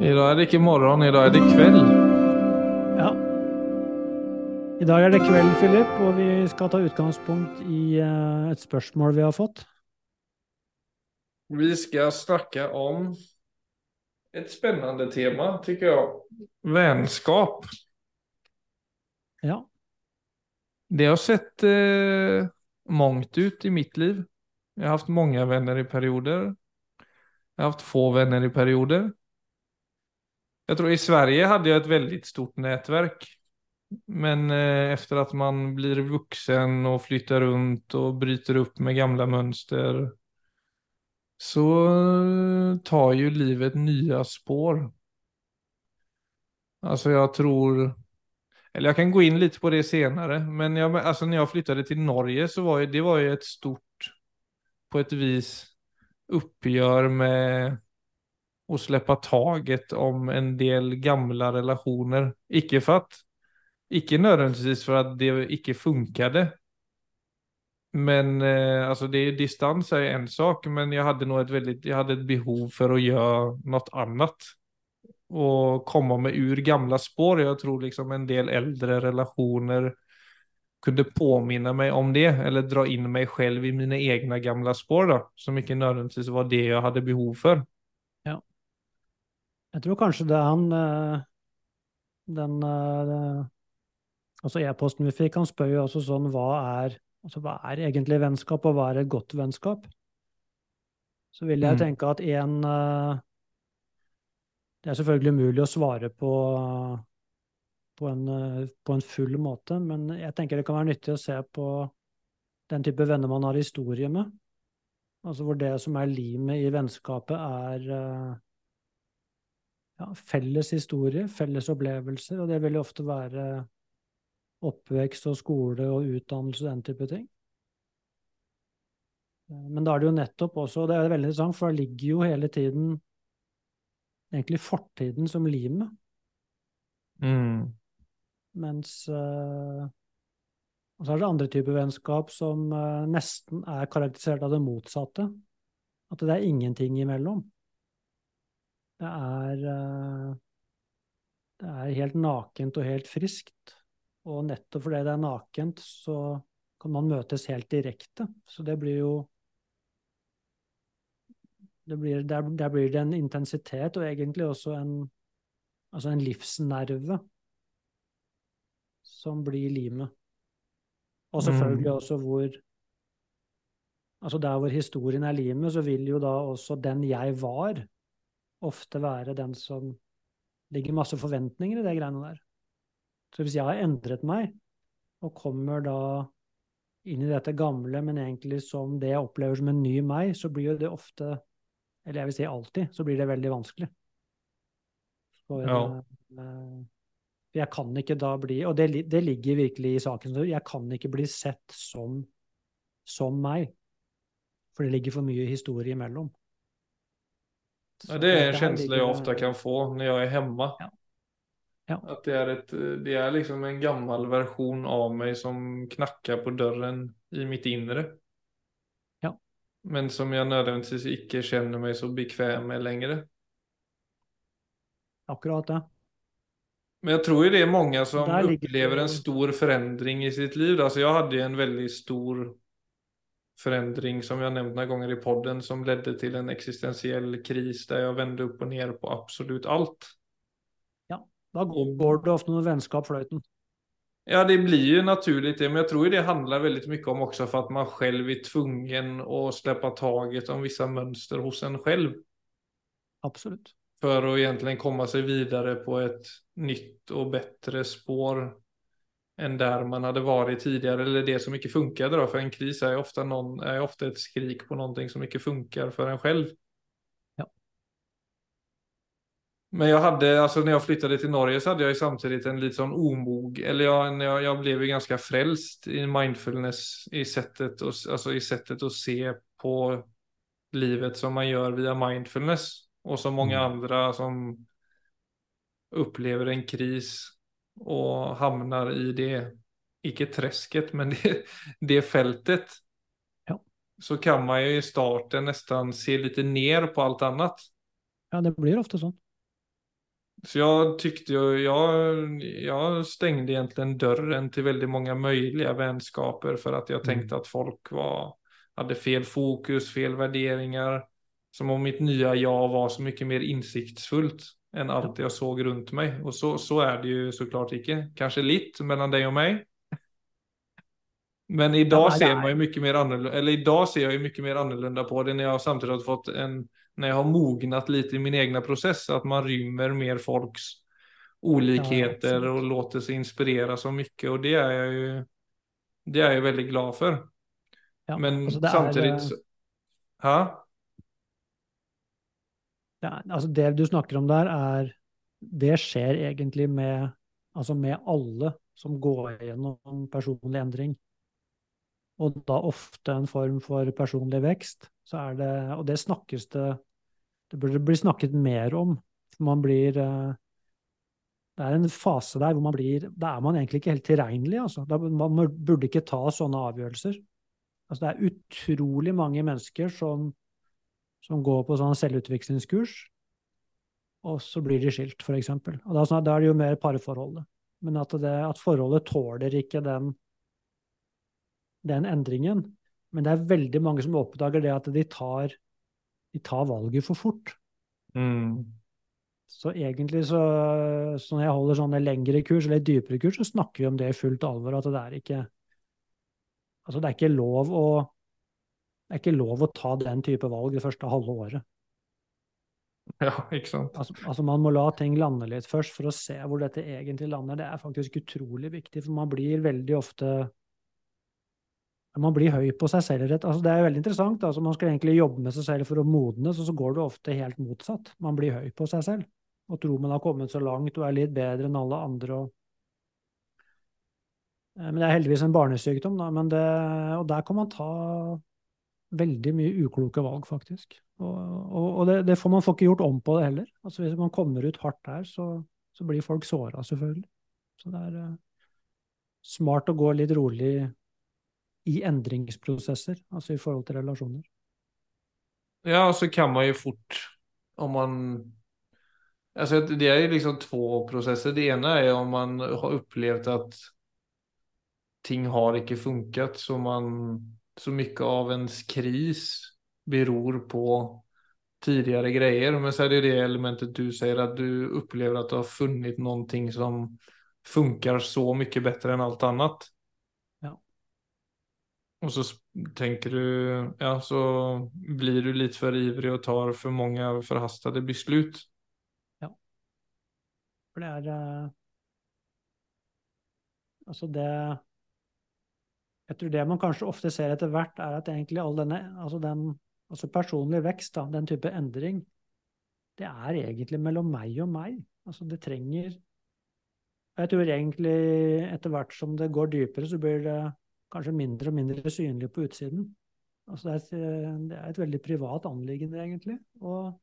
Idag er det ikke morgon, dag er det kveld. Ja. I dag er det kveld, Philip, og vi skal ta utgangspunkt i eh, et spørsmål vi har fått. Vi skal snakke om et spennende tema, syns jeg. Vennskap. Ja. Det har sett eh, mangt ut i mitt liv. Jeg har haft mange venner i perioder. Jeg har haft få venner i perioder. Jag tror i Sverige hade jag ett väldigt stort nätverk. Men eh, efter att man blir vuxen och flyttar runt och bryter upp med gamla mönster så eh, tar ju livet nya spår. Alltså jag tror, eller jag kan gå in lite på det senare, men jag, alltså när jag flyttade till Norge så var ju, det var ju ett stort, på ett vis, uppgör med att släppa taget om en del gamla relationer. Icke för att, icke nödvändigtvis för att det icke funkade. Men eh, alltså det, distans är en sak, men jag hade nog ett väldigt, jag hade ett behov för att göra något annat. Och komma mig ur gamla spår. Jag tror liksom en del äldre relationer kunde påminna mig om det, eller dra in mig själv i mina egna gamla spår då, som ikke nödvändigtvis var det jag hade behov för. Jeg tror kanskje det er han eh, Den eh, Altså e-posten vi fikk, han spør jo også sånn hva er, altså hva er egentlig vennskap, og hva er et godt vennskap? Så vil jeg Mm. tenke at en eh, Det er selvfølgelig umulig å svare på, på, en, på en full måte, men jeg tenker det kan være nyttig å se på den type venner man har historie med. Altså hvor det som er limet i vennskapet, er ja, felles historie, felles opplevelser, og det vil jo ofte være oppvekst og skole og utdannelse og den type ting. Men da er det jo nettopp også, og det er veldig interessant, for da ligger jo hele tiden egentlig fortiden som limet, Mm. mens eh, Og så er det andre typer vennskap som eh, nesten er karakterisert av det motsatte. At det er ingenting imellom. Det er eh, Det er helt nakent og helt friskt. Og nettopp fordi det er nakent, så kan man møtes helt direkte. Så det blir jo det blir, der, der blir det en intensitet, og egentlig også en, altså en livsnerve som blir limet. Og selvfølgelig Mm. også hvor Altså der hvor historien er limet, så vil jo da også den jeg var, ofte være den som ligger masse forventninger i det greiene der. Så hvis jeg har endret meg, og kommer da inn i dette gamle, men egentlig som det jeg opplever som en ny meg, så blir jo det ofte, eller jeg vil si alltid, så blir det veldig vanskelig. For, Ja. eh, jeg kan ikke da bli, og det, det ligger virkelig i saken, jeg kan ikke bli sett som, som meg. For det ligger for mye historie imellom. Ja, det är en känsla jag ofta kan få när jag är hemma. Ja. Ja. Att det är, ett, det är liksom en gammal version av mig som knackar på dörren i mitt inre. Ja. Men som jag nødvendigvis ikke känner mig så bekväm med längre. Akkurat det. Men jag tror ju det är många som opplever upplever en stor förändring i sitt liv. Alltså jag hade en väldigt stor förändring som jag nämnt några gånger i podden som ledde till en existentiell kris där jag vände upp och ner på absolut allt. Da går det ofte noe vänskap flöjten. Ja, det blir ju naturligt det, men jag tror ju det handlar väldigt mycket om också för att man själv är tvungen att släppa taget om vissa mönster hos en själv. Absolut. För att egentligen komma sig vidare på ett nytt och bättre spår än där man hade varit tidigare, eller det som inte funkade då, för en kris är ofta, någon, är ofta ett skrik på någonting som inte funkar för en själv. Ja. Men jag hade, alltså när jag flyttade till Norge så hade jag ju samtidigt en lite sån omog, eller jag, jag, jag blev ju ganska frälst i mindfulness i sättet, och, alltså i sättet att se på livet som man gör via mindfulness. Och som många Mm. andra som upplever en kris och hamnar i det, icke träsket, men det, det fältet. Ja. Så kan man ju i starten nästan se lite ner på allt annat. Ja, det blir ofte sånn. Så jag tyckte ju, jag, jag stängde egentligen dörren till väldigt många möjliga vänskaper för att jag tänkte att folk var, hade fel fokus, fel värderingar. Som om mitt nya jag var så mycket mer insiktsfullt än allt jag såg runt mig. Och så, så är det ju såklart ikke. Kanske lite mellan dig och mig. Men idag dag ser det man ju mycket mer annorlunda, eller idag ser jag ju mycket mer annorlunda på det när jag samtidigt har fått en, när jag har mognat lite i min egna process, att man rymmer mer folks olikheter och låter sig inspirere så mycket och det är jag ju, det är jag väldigt glad för. Ja, Men altså det er, samtidigt, eh, ja, det, altså det du snakker om der, er Det skjer egentlig med, altså med alle som går gjennom personlig endring. Og da ofte en form for personlig vekst. Det, og det snakkes det Det burde bli snakket mer om. Man blir eh, Det er en fase der hvor man blir Da er man egentlig ikke helt tilregnelig, altså. Man burde ikke ta sånne avgjørelser. Altså, det er utrolig mange mennesker som, som går på sånn selvutviklingskurs, og så blir de skilt, f.eks. Og da, da er det jo mer parforholdet. Men at, det, at forholdet tåler ikke den, den endringen. Men det er veldig mange som oppdager det at de tar, de tar valget for fort. mm, Så egentlig så, så når jeg holder sånne lengre kurs, eller dypere kurs, så snakker vi om det i fullt alvor. At det er ikke Altså, det er ikke lov å det er ikke lov å ta den type valg det første halve året. ja, ikke sant. Altså, altså Man må la ting lande litt først for å se hvor dette egentlig lander. Det er faktisk utrolig viktig, for man blir veldig ofte Man blir høy på seg selv. Rett. Altså, det er veldig interessant. Altså, man skal egentlig jobbe med seg selv for å modnes, og så går det ofte helt motsatt. Man blir høy på seg selv og tror man har kommet så langt og er litt bedre enn alle andre. Og... Eh, Men det er heldigvis en barnesykdom, da. Men det, og der kan man ta veldig mye ukloke valg, faktisk. Og, og, og det, det får man får ikke gjort om på det heller. Altså Hvis man kommer ut hardt der, så, så blir folk såra, selvfølgelig. Så det er uh, smart å gå litt rolig i endringsprosesser, altså i forhold til relasjoner. Ja, og så kan man jo fort, om man... Altså, det er jo liksom två prosesser. Det ene er om man har opplevd at ting har ikke funket, så man så mycket av ens kris beror på tidigare grejer. Men så är det det elementet du säger att du upplever att du har funnit någonting som funkar så mycket bättre än allt annat. Ja. Och så tänker du, ja så blir du lite för ivrig och tar för många förhastade beslut. Ja. For det er alltså Altså, det Jeg tror det man kanskje ofte ser etter hvert, er at egentlig all denne Altså den altså personlig vekst, da, den type endring, det er egentlig mellom meg og meg. Altså, det trenger Jeg tror egentlig etter hvert som det går dypere, så blir det kanskje mindre og mindre synlig på utsiden. Altså, det er et, det er et veldig privat anliggende, egentlig. Og,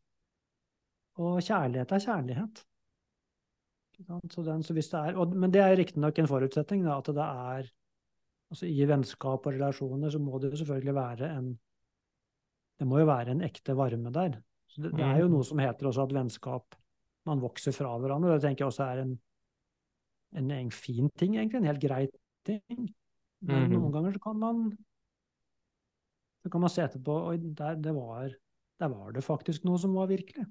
og kjærlighet er kjærlighet. Så den, så det er, og, men det er riktignok en forutsetning, da, at det er altså I vennskap og relasjoner så må det jo selvfølgelig være en Det må jo være en ekte varme der. Så det, det er jo Mm. noe som heter også at vennskap Man vokser fra hverandre. Det tenker jeg også er en, en, en fin ting, egentlig. En helt grei ting. Men Mhm. noen ganger så kan man så kan man se etterpå Oi, der, det var, der var det faktisk noe som var virkelig.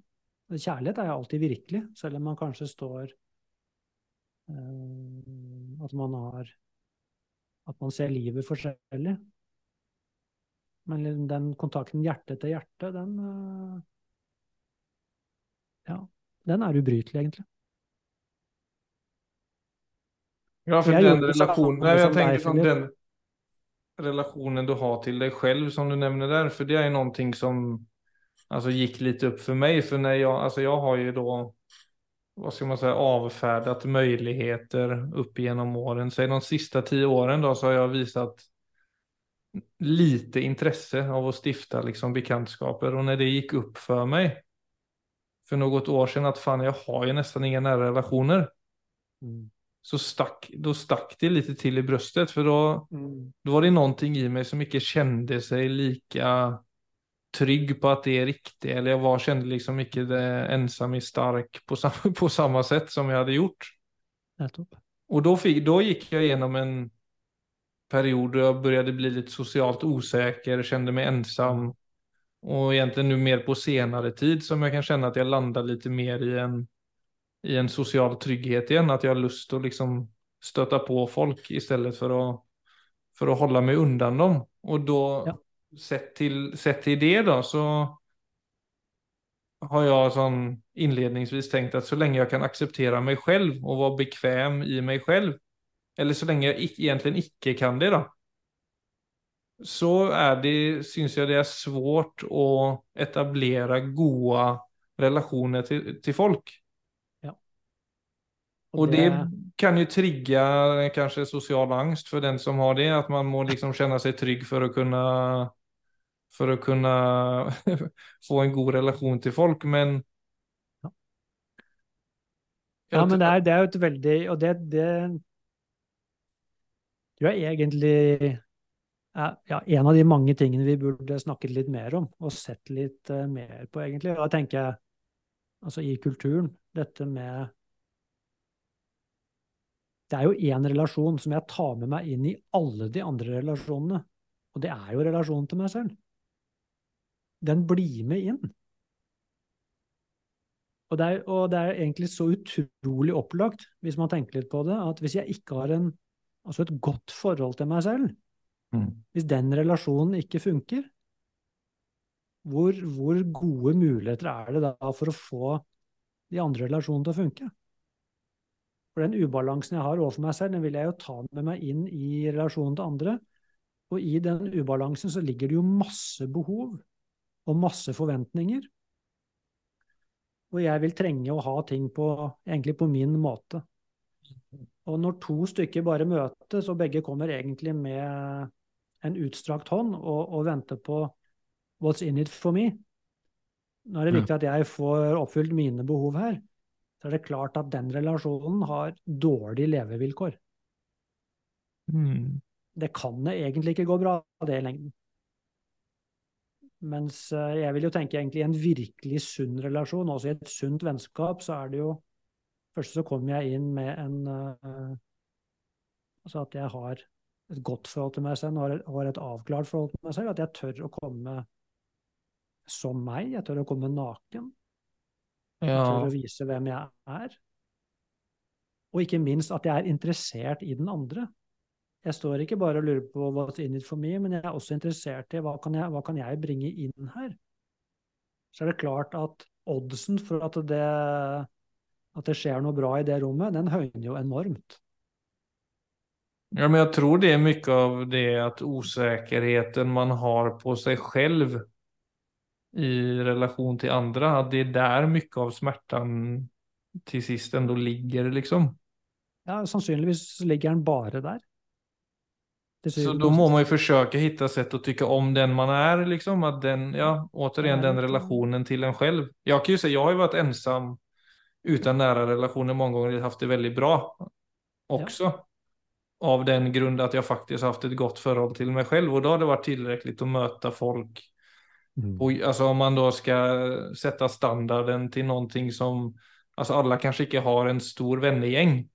Kjærlighet er jo alltid virkelig, selv om man kanskje står øh, At man har At man ser livet forskjellig. Men liksom den kontakten hjerte til hjerte, den eh, Ja, den er ubrytelig, egentlig. Ja, for den relasjonen samma jeg tenker Filip. den relasjonen du har til deg selv, som du nevner der, for det er noe som altså, gikk litt opp for meg. For når jeg, altså, jeg har jo då, vad ska man säga, avfärdat möjligheter upp genom åren. Säg de sista tio åren då så har jag visat lite intresse av att stifta liksom bekantskaper och när det gick upp för mig för något år sedan att fan jag har ju nästan inga nära relationer Mm. så stack, då stack det lite till i bröstet för då, Mm. då var det någonting i mig som inte kände sig lika trygg på at det er riktig, eller jeg var, kjente liksom det ensam i stark på samme, på samme sett som jeg hadde gjort. Og da, fikk, da gikk jeg gjennom en periode jeg begynte bli litt sosialt usikker, kjente meg ensom. Og egentlig nå mer på senere tid som jeg kan kjenne at jeg lander litt mer i en, i en sosial trygghet igjen. At jeg har til å liksom støte på folk i stedet for å, for å holde meg unna dem. Og da, Ja. Sett, til, sett til det, da, så har jeg sånn innledningsvis tenkt at så lenge jeg kan akseptere meg selv og være bekvem i meg selv, eller så lenge jeg ikke, egentlig ikke kan det, da, så er det, syns jeg det er svårt å etablere gode relasjoner til, til folk. Og det kan jo trigge kanskje sosial angst for den som har det, at man må liksom kjenne seg trygg for å kunne för att kunna få en god relasjon til folk, men Ja, men det er, det er jo et veldig Og det, det tror jeg egentlig er ja, en av de mange tingene vi burde snakket litt mer om, og sett litt uh, mer på, egentlig. Da tenker jeg, altså i kulturen, dette med Det er jo én relasjon som jeg tar med meg inn i alle de andre relasjonene, og det er jo relasjonen til meg selv. Den blir med inn. Og det, er, og det er egentlig så utrolig opplagt, hvis man tenker litt på det, at hvis jeg ikke har en, altså et godt forhold til meg selv, mm. hvis den relasjonen ikke funker, hvor, hvor, gode muligheter er det da for å få de andre relasjonene til å funke? For den ubalansen jeg har overfor meg selv, den vil jeg jo ta med meg inn i relasjonen til andre. Og i den ubalansen så ligger det jo masse behov og masse forventninger. Og jeg vil trenge å ha ting på, egentlig på min måte. Og når to stykker bare møtes, og begge kommer egentlig med en utstrakt hånd og, og venter på what's in it for me, nå er det viktig at jeg får oppfylt mine behov her, så er det klart at den relasjonen har dårlige levevilkår. Mm. Det kan det egentlig ikke gå bra, det i lengden. Mens jeg vil jo tenke egentlig i en virkelig sunn relasjon, også i et sunt vennskap, så er det jo Først så kommer jeg inn med en uh, Altså at jeg har et godt forhold til meg selv, og har et avklart forhold til meg selv. At jeg tør å komme som meg. Jeg tør å komme naken. Ja. tør å vise hvem jeg er. Og ikke minst at jeg er interessert i den andre. Jeg står ikke bare og lurer på what's in it for me, men jeg er også interessert i hva kan jeg, hva kan jeg bringe inn her. Så er det klart at oddsen for at det, at det skjer noe bra i det rommet, den høyner jo enormt. Ja, men jeg tror det er mye av det at usikkerheten man har på seg selv i relasjon til andre, at det er der mye av smerten til sist enda ligger, liksom. Ja, sannsynligvis ligger den bare der. Så da må man jo forsøke å finne sett å tykke om den man er, liksom. At den, ja, återigen den relasjonen til en selv. Jeg kan jo si, jeg har jo vært ensom uten nære relasjoner mange ganger, hatt det veldig bra også. Av den grunn at jeg faktisk har hatt et godt forhold til meg selv, og da har det vært tilrekkelig å møte folk Mm. Och, alltså om man då ska sätta standarden till någonting som, alltså alla kanske inte har en stor vennegäng.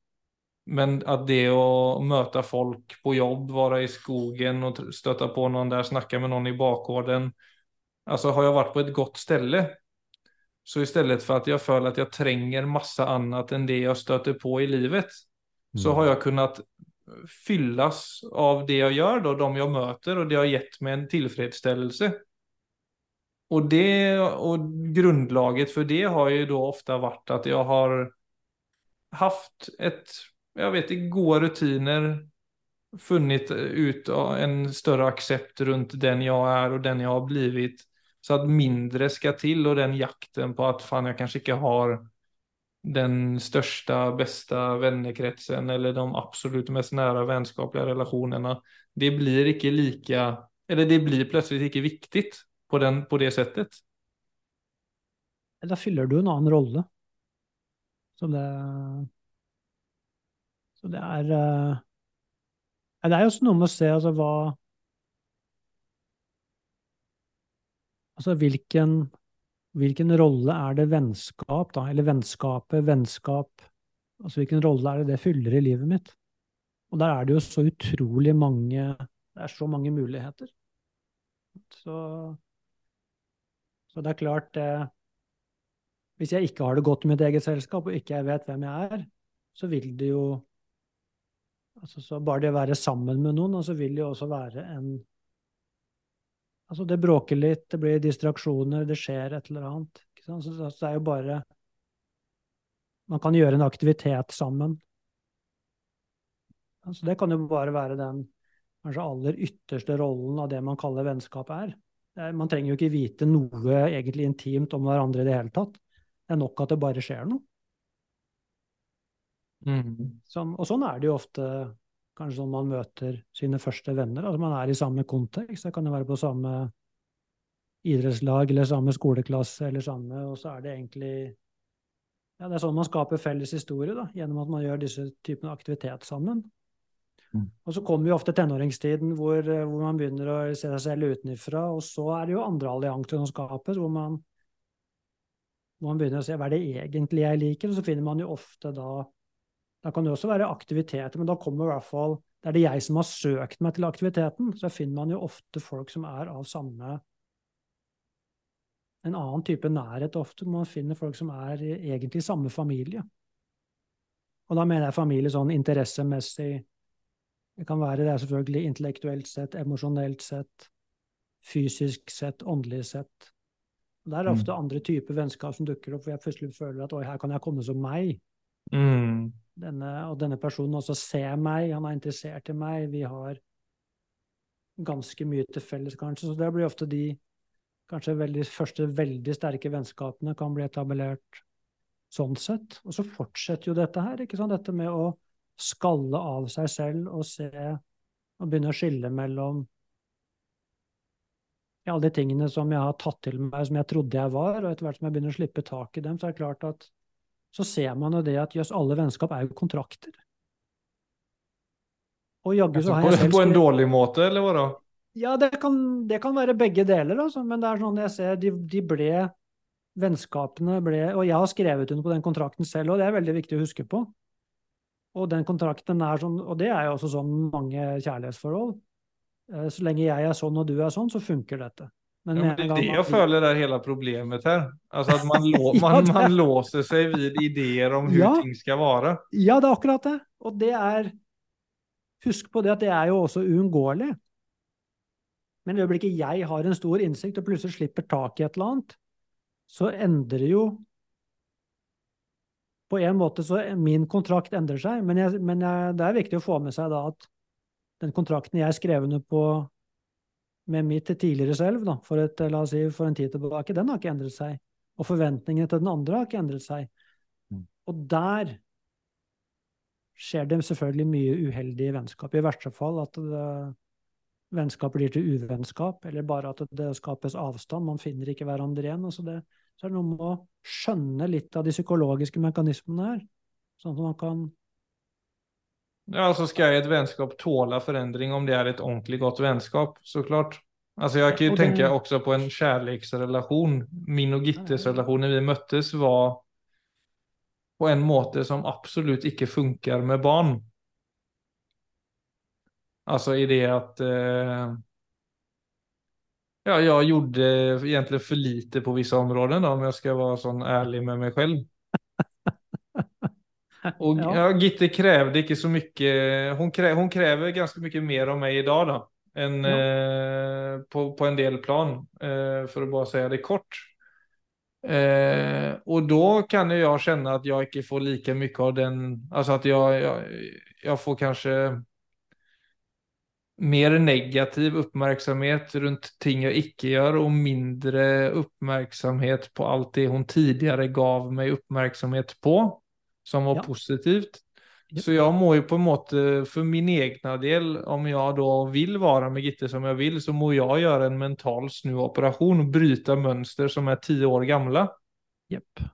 Men att det att möta folk på jobb, vara i skogen och stöta på någon där, snacka med någon i bakgården. Alltså har jag varit på ett gott ställe så istället för att jag føler att jag tränger massa annat än det jag stöter på i livet så Mm. har jag kunnat fyllas av det jag gör då, de jag möter och det har gett mig en tillfredsställelse. Och, det, och grundlaget för det har ju då ofta varit att jag har haft ett, jag vet ikke, goda rutiner, funnit ut en större accept runt den jag är och den jag har blivit. Så att mindre ska till och den jakten på att fan jag kanske inte har den största, bästa vennekretsen eller de absolut mest nära vänskapliga relationerna. Det blir inte lika, eller det blir plötsligt inte viktigt på, den, på det sättet. Da fyller du en annen rolle. Så det Så det er eh, Det er jo også noe med å se altså hva Altså hvilken, hvilken rolle er det vennskap, da? Eller vennskapet, vennskap Altså hvilken rolle er det det fyller i livet mitt? Og der er det jo så utrolig mange Det er så mange muligheter. Så, så det er klart eh, Hvis jeg ikke har det godt i mitt eget selskap, og ikke jeg vet hvem jeg er, så vil det jo altså så Bare det å være sammen med noen, og så vil det jo også være en Altså, det bråker litt, det blir distraksjoner, det skjer et eller annet. Så, så det er jo bare Man kan gjøre en aktivitet sammen. Altså, det kan jo bare være den kanskje aller ytterste rollen av det man kaller vennskap er. Man trenger jo ikke vite noe egentlig intimt om hverandre i det hele tatt. Det er nok at det bare skjer noe. Mm. Sånn, og sånn er det jo ofte kanskje sånn man møter sine første venner. Altså man er i samme kontekst. Det kan jo være på samme idrettslag eller samme skoleklasse eller samme, og så er det egentlig ja, Det er sånn man skaper felles historie, da, gjennom at man gjør disse typene aktivitet sammen. Mm. Og så kommer jo ofte tenåringstiden hvor, hvor, man begynner å se seg selv utenfra, og så er det jo andre allianser som skapes, hvor man, hvor man begynner å se hva er det egentlig jeg liker, og så finner man jo ofte da da kan det også være aktiviteter, men da kommer i hvert fall Det er det jeg som har søkt meg til aktiviteten. Så finner man jo ofte folk som er av samme En annen type nærhet ofte. Man finner folk som er egentlig samme familie. Og da mener jeg familie sånn interessemessig. Det kan være det er selvfølgelig intellektuelt sett, emosjonelt sett, fysisk sett, åndelig sett. Der er det ofte mm. andre typer vennskap som dukker opp, hvor jeg plutselig føler at oi, her kan jeg komme som meg. Mm. Denne, og denne personen også ser meg, han er interessert i meg. Vi har ganske mye til felles, kanskje. Så det blir ofte de kanskje veldig, første veldig sterke vennskapene kan bli etablert sånn sett. Og så fortsetter jo dette her, ikke sant? dette med å skalle av seg selv og se og begynne å skille mellom alle de tingene som jeg har tatt til meg, som jeg trodde jeg var, og etter hvert som jeg begynner å slippe tak i dem, så er det klart at så ser man jo det at jøss, alle vennskap er jo kontrakter. Og jaggu så har jeg selv På en dårlig måte, eller hva da? Ja, det kan, det kan være begge deler, altså. Men det er sånn jeg ser de, de ble Vennskapene ble Og jeg har skrevet under på den kontrakten selv, og det er veldig viktig å huske på. Og den kontrakten er sånn, og det er jo også sånn mange kjærlighetsforhold. Eh, så lenge jeg er sånn og du er sånn, så funker dette. Men, ja, men det er det jeg føler er hele problemet her. Altså at man, lå, man, man låser seg vid ideer om hvordan ja. ting skal være. Ja, det er akkurat det. Og det er Husk på det at det er jo også uunngåelig. Men i øyeblikket jeg har en stor innsikt og plutselig slipper tak i et eller annet, så endrer jo På en måte så min kontrakt endrer seg, men, jeg, men jeg, det er viktig å få med seg da at den kontrakten jeg skrev under på med mitt tidligere selv da, for, et, la oss si, for en tid tilbake, den har ikke endret seg. Og forventningene til den andre har ikke endret seg. Mm. Og der skjer det selvfølgelig mye uheldig vennskap. I verste fall at det, vennskap blir til uvennskap, eller bare at det skapes avstand. Man finner ikke hverandre igjen. Altså det, så er det noe med å skjønne litt av de psykologiske mekanismene her, sånn at man kan Ja, altså skal et vennskap tåle forandring om det er et ordentlig godt vennskap, så klart. Altså jeg kan jo tenke også på en kjærlighetsrelasjon. Min og Gittes relasjon da vi møttes, var på en måte som absolutt ikke funker med barn. Altså i det at eh, Ja, jeg gjorde egentlig for lite på vissa områden då, om jeg skal være sånn ærlig med meg selv. Og ja. Gitte krävde ikke så mye Hun, krev, hun krever ganske mye mer av meg i dag da, enn ja. eh, på, på, en del plan, eh, for å bare si det kort. Eh, og da kan jeg kjenne at jeg ikke får like mye av den Altså at jeg, jeg, jeg får kanskje mer negativ oppmerksomhet rundt ting jeg ikke gjør, og mindre oppmerksomhet på alt det hun tidligere gav meg oppmerksomhet på som var ja. positivt. Så jeg må jo på en måte, for min egen del, om jeg da vil være med Gitte som jeg vil, så må jeg gjøre en mental snuoperasjon og bryte mønster som er ti år gamle. Yep.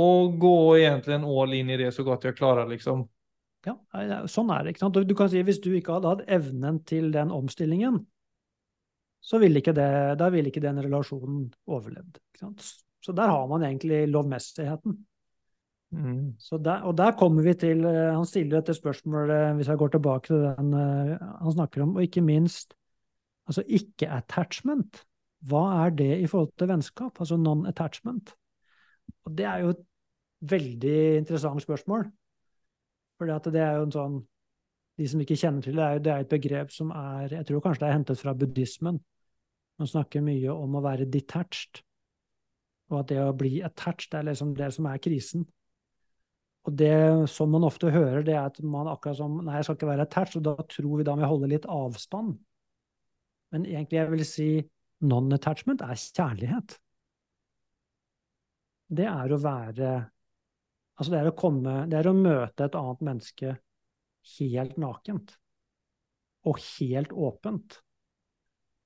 Og gå egentlig all inn i det så godt jeg klarer, liksom. Ja, sånn er det. ikke sant? Du kan si Hvis du ikke hadde hatt evnen til den omstillingen, så ville ikke, det, da ville ikke den relasjonen overlevd. Så der har man egentlig lovmessigheten. Mm. Der, og der kommer vi til eh, Han stiller dette spørsmålet, hvis jeg går tilbake til den uh, han snakker om, og ikke minst altså ikke-attachment. Hva er det i forhold til vennskap? Altså non-attachment. Og det er jo et veldig interessant spørsmål. For det er jo en sånn De som ikke kjenner til det, er det er et begrep som er Jeg tror kanskje det er hentet fra buddhismen. Man snakker mye om å være detached. Og at det å bli attached er liksom det som er krisen. Og det som man ofte hører, det er at man akkurat som Nei, jeg skal ikke være attached, og da tror vi da må holde litt avstand. Men egentlig jeg vil si non-attachment er kjærlighet. Det er å være Altså det er å komme Det er å møte et annet menneske helt nakent. Og helt åpent.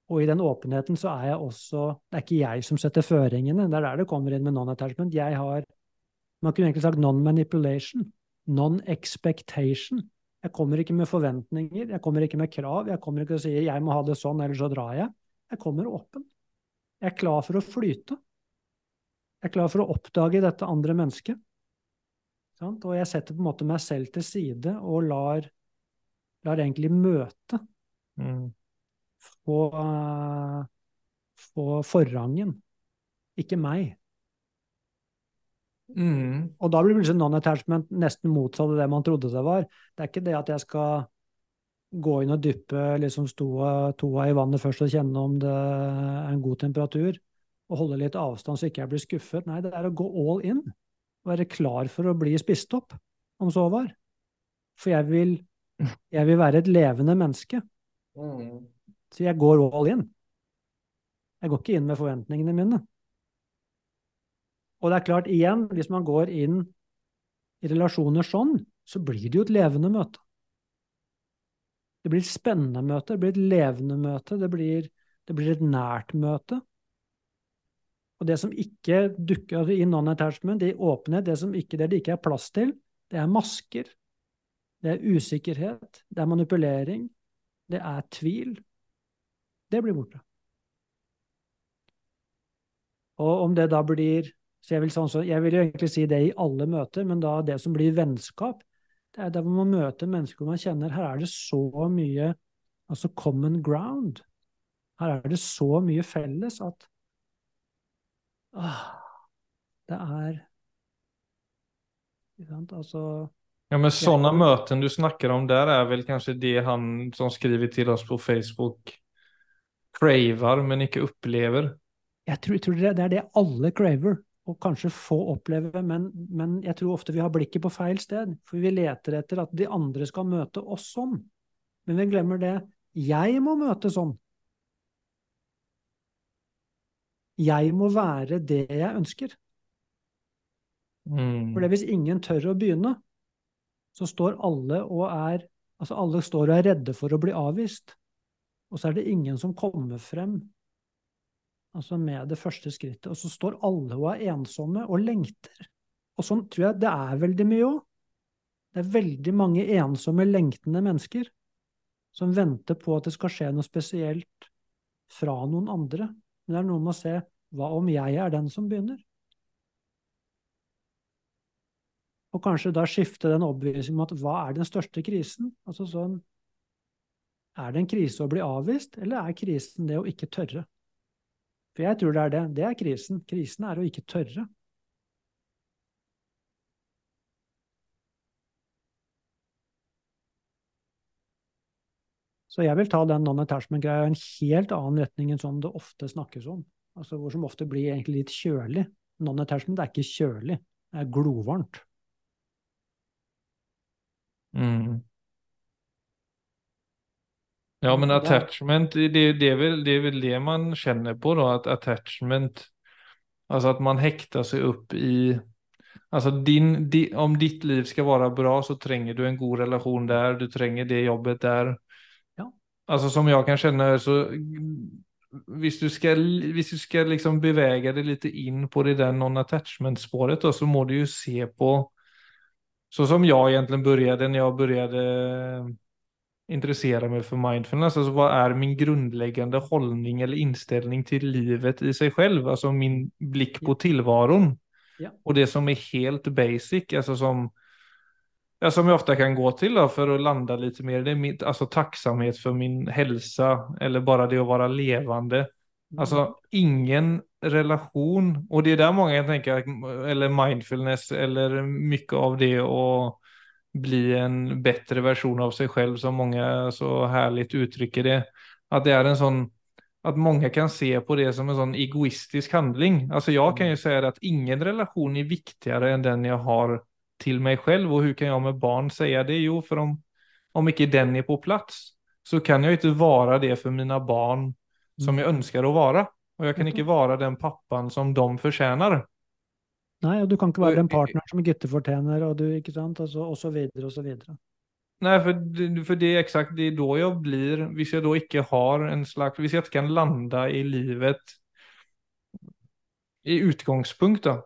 Og i den åpenheten så er jeg også Det er ikke jeg som setter føringene, det er der det kommer inn med non-attachment. Jeg har Man kunne egentlig sagt non-manipulation. Non-expectation. Jeg kommer ikke med forventninger, jeg kommer ikke med krav. Jeg kommer ikke og sier 'jeg må ha det sånn, eller så drar jeg'. Jeg kommer åpen. Jeg er klar for å flyte. Jeg er klar for å oppdage dette andre mennesket. Og jeg setter på en måte meg selv til side og lar, lar egentlig møte mm få, få forrangen, ikke meg. Mm. Og da blir plutselig non-attachment nesten motsatt av det man trodde det var. Det er ikke det at jeg skal gå inn og dyppe liksom stoa, toa i vannet først og kjenne om det er en god temperatur, og holde litt avstand så ikke jeg blir skuffet. Nei, det er å gå all in. Være klar for å bli spist opp, om så var. For jeg vil, jeg vil være et levende menneske. Mm. Så jeg går all in. Jeg går ikke inn med forventningene mine. Og det er klart, igjen, hvis man går inn i relasjoner sånn, så blir det jo et levende møte. Det blir et spennende møte, det blir et levende møte, det blir, det blir et nært møte. Og det som ikke dukker i non-attachment, i åpenhet, det som ikke, det ikke er plass til, det er masker. Det er usikkerhet, det er manipulering, det er tvil, det blir borte. Og om det da blir så jeg, vil sånn, så jeg vil jo egentlig si det i alle møter, men da det som blir vennskap, det er der hvor man møter mennesker man kjenner her er det så mye altså common ground. Her er det så mye felles at det er Altså Ja, men sånne møter du snakker om der, er vel kanskje det han som skriver til oss på Facebook craver, men ikke opplever? Jeg tror, jeg tror, det er det alle craver, og kanskje få opplever, men, men, jeg tror ofte vi har blikket på feil sted. For vi leter etter at de andre skal møte oss sånn. Men vi glemmer det. Jeg må møte sånn. Jeg må være det jeg ønsker. Mm. For hvis ingen tør å begynne, så står alle og er Altså, alle står og er redde for å bli avvist. Og så er det ingen som kommer frem altså med det første skrittet. Og så står alle og er ensomme og lengter. Og sånn tror jeg det er veldig mye òg. Det er veldig mange ensomme, lengtende mennesker som venter på at det skal skje noe spesielt fra noen andre. Men det er noe med å se hva om jeg er den som begynner? Og kanskje da skifte den overbevisningen om at hva er den største krisen? Altså sånn er det en krise å bli avvist, eller er krisen det å ikke tørre? For jeg tror det er det. Det er krisen. Krisen er å ikke tørre. Så jeg vil ta den non-attachment-greia i en helt annen retning enn sånn det ofte snakkes om. Altså Hvor som ofte blir egentlig litt kjølig. Non-attachment er ikke kjølig, det er glovarmt. Mm. Ja, men attachment, det, det, er vel, det er vel, det man kjenner på da. At attachment, Altså at man hekter seg opp i, Altså din, di, om ditt liv skal være bra så trenger du en god relasjon der, du trenger det jobbet där. Alltså som jag kan känna så, hvis du skal, hvis du skal liksom bevege deg litt inn på det der non-attachment spåret så må du jo se på, så som jeg egentlig började når jeg började interessere meg for mindfulness. Altså, hva er min grunnleggende hållning eller innstilling til livet i seg selv? Alltså min blikk på tilværelsen. Ja. Og det som er helt basic, altså som, ja, som jag ofta kan gå till då för att landa lite mer. Det är mitt, alltså tacksamhet för min hälsa eller bara det att vara levande. Alltså ingen relation, och det är där många tänka, eller mindfulness eller mycket av det och bli en bättre version av sig själv som många så härligt uttrycker det. Att det är en sån, att många kan se på det som en sån egoistisk handling. Alltså jag kan ju säga at att ingen relation är viktigare än den jag har till mig själv och hur kan jag med barn säga det? Jo, för om, om inte den är på plats så kan jag inte vara det för mina barn som jag ønsker å være. Og jeg kan ikke være den pappan som de fortjener. Nei, og du kan ikke være den partneren som gutter fortjener, og du, ikke sant, altså, så, og så videre og så videre. Nei, for, för det er exakt det er da jeg blir, hvis jeg da ikke har en slags, hvis jeg ikke kan lande i livet i utgangspunktet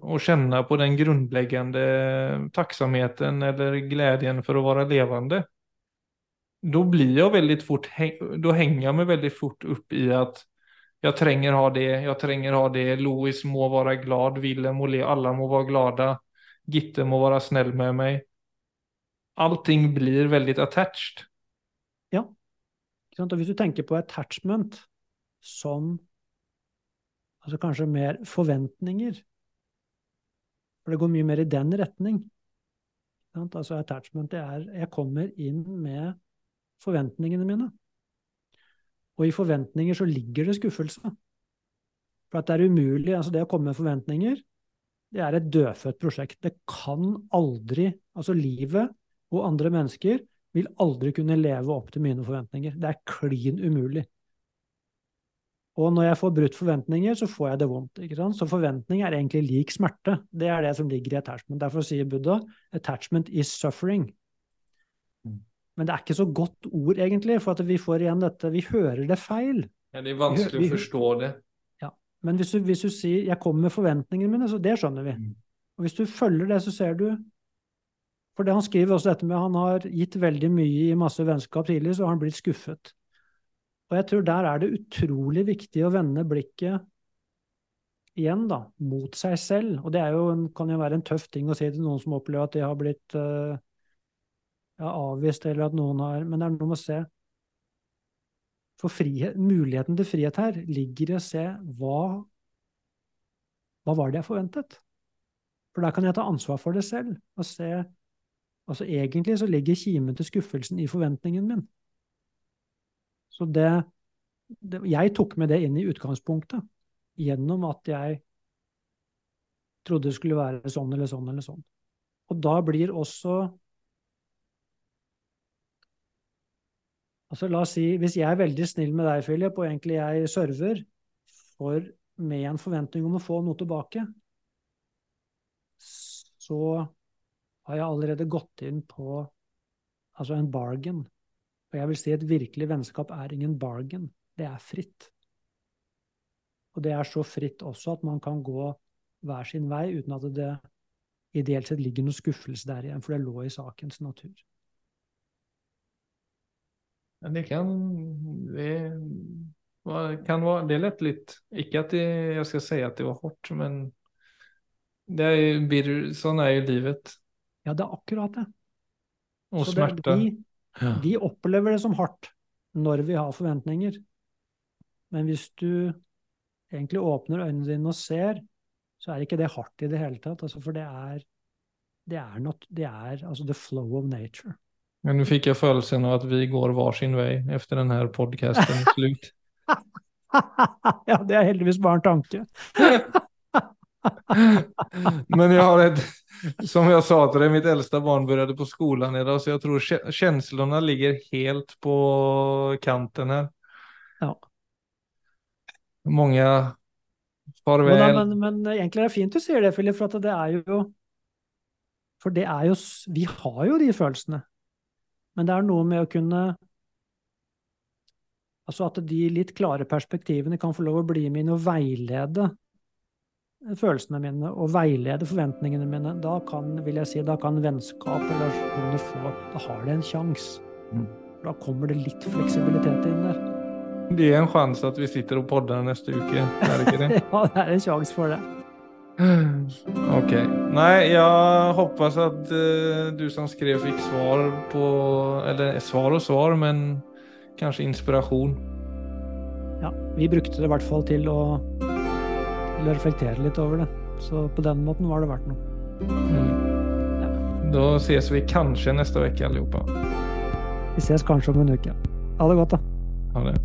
och känna på den grundläggande tacksamheten eller glädjen för att vara levande. Då blir jag väldigt fort, da då hänger jag mig väldigt fort upp i att jag tränger ha det, jag tränger ha det, Louis må vara glad, Willem må le, alla må vara glada, Gitte må vara snäll med mig. Allting blir väldigt attached. Sant? Og hvis du tenker på attachment som altså kanskje mer forventninger, for det går mye mer i den retning. Altså attachment, det er jeg kommer inn med forventningene mine. Og i forventninger så ligger det skuffelse. For at det er umulig, altså det å komme med forventninger, det er et dødfødt prosjekt. Det kan aldri, altså livet og andre mennesker vil aldri kunne leve opp til mine forventninger. Det er klin umulig. Og når jeg får brutt forventninger, så får jeg det vondt. ikke sant? Så forventning er egentlig lik smerte. Det er det som ligger i attachment. Derfor sier Buddha attachment is suffering. Mm. Men det er ikke så godt ord, egentlig, for at vi får igjen dette Vi hører det feil. Ja, det er vanskelig Vi- vi- å forstå det. Men hvis du, hvis du sier 'jeg kommer med forventningene mine', så det skjønner vi. Mm. Og hvis du følger det, så ser du For det han skriver også dette med han har gitt veldig mye i masse vennskap tidligere, så har han blitt skuffet. Og jeg tror der er det utrolig viktig å vende blikket igjen, da, mot seg selv. Og det jo en, kan jo være en tøff ting å si til noen som opplever at de har blitt uh, ja, avvist, eller at noen har Men det er noe med å se For frihet, muligheten til frihet her ligger i å se hva Hva var det jeg forventet? For der kan jeg ta ansvar for det selv. og se Altså Egentlig så ligger kimen til skuffelsen i forventningen min. Så det, det Jeg tok med det inn i utgangspunktet gjennom at jeg trodde det skulle være sånn eller sånn eller sånn. Og da blir også Altså la oss si, Hvis jeg er veldig snill med deg, Philip, og egentlig jeg server for, med en forventning om å få noe tilbake, så har jeg allerede gått inn på altså en bargain. Og jeg vil si et virkelig vennskap er ingen bargain, det er fritt. Og det er så fritt også at man kan gå hver sin vei uten at det ideelt sett ligger noe skuffelse der igjen, for det lå i sakens natur. Men det kan, det kan være, det lett litt Ikke at det, jeg skal si at det var hardt, men det er, sånn er jo livet. Ja, det er akkurat det. Og Så det, smärta. Vi, De opplever det som hardt når vi har forventninger. Men hvis du egentlig åpner øynene dine og ser, så er ikke det hardt i det hele tatt. Altså, for det er, det er, not, det er altså the flow of nature. Men nå fikk jeg følelsen av at vi går hver sin efter etter denne podcasten slutt. ja, det er heldigvis bare en tanke. Men jeg har ett, som jag sa till dig, mitt äldsta barn började på skolan idag, så jag tror kä- känslorna ligger helt på kanten her. Ja. Många Men, men, men egentlig er det fint du sier det, Philip, for det er jo For det er jo Vi har jo de følelsene. Men det er noe med å kunne Altså at de litt klare perspektivene kan få lov å bli med inn og veilede følelsene mine og veilede forventningene mine. Da kan, vil jeg si, da kan vennskap og relasjoner få Da har det en sjanse. Mm. Da kommer det litt fleksibilitet inn der. Det er en sjanse at vi sitter og podder neste uke, er det ikke det? ja, det er en sjanse for det. Ok. Nei, jeg håper at eh, du som skrev fikk svar på Eller svar og svar, men kanskje inspirasjon. Ja, vi brukte det i hvert fall til å reflektere litt over det. Så på den måten var det verdt noe. Mm. Da ses vi kanskje neste uke, allihopa. Vi ses kanskje om en uke. Ha det godt, da. Ha det.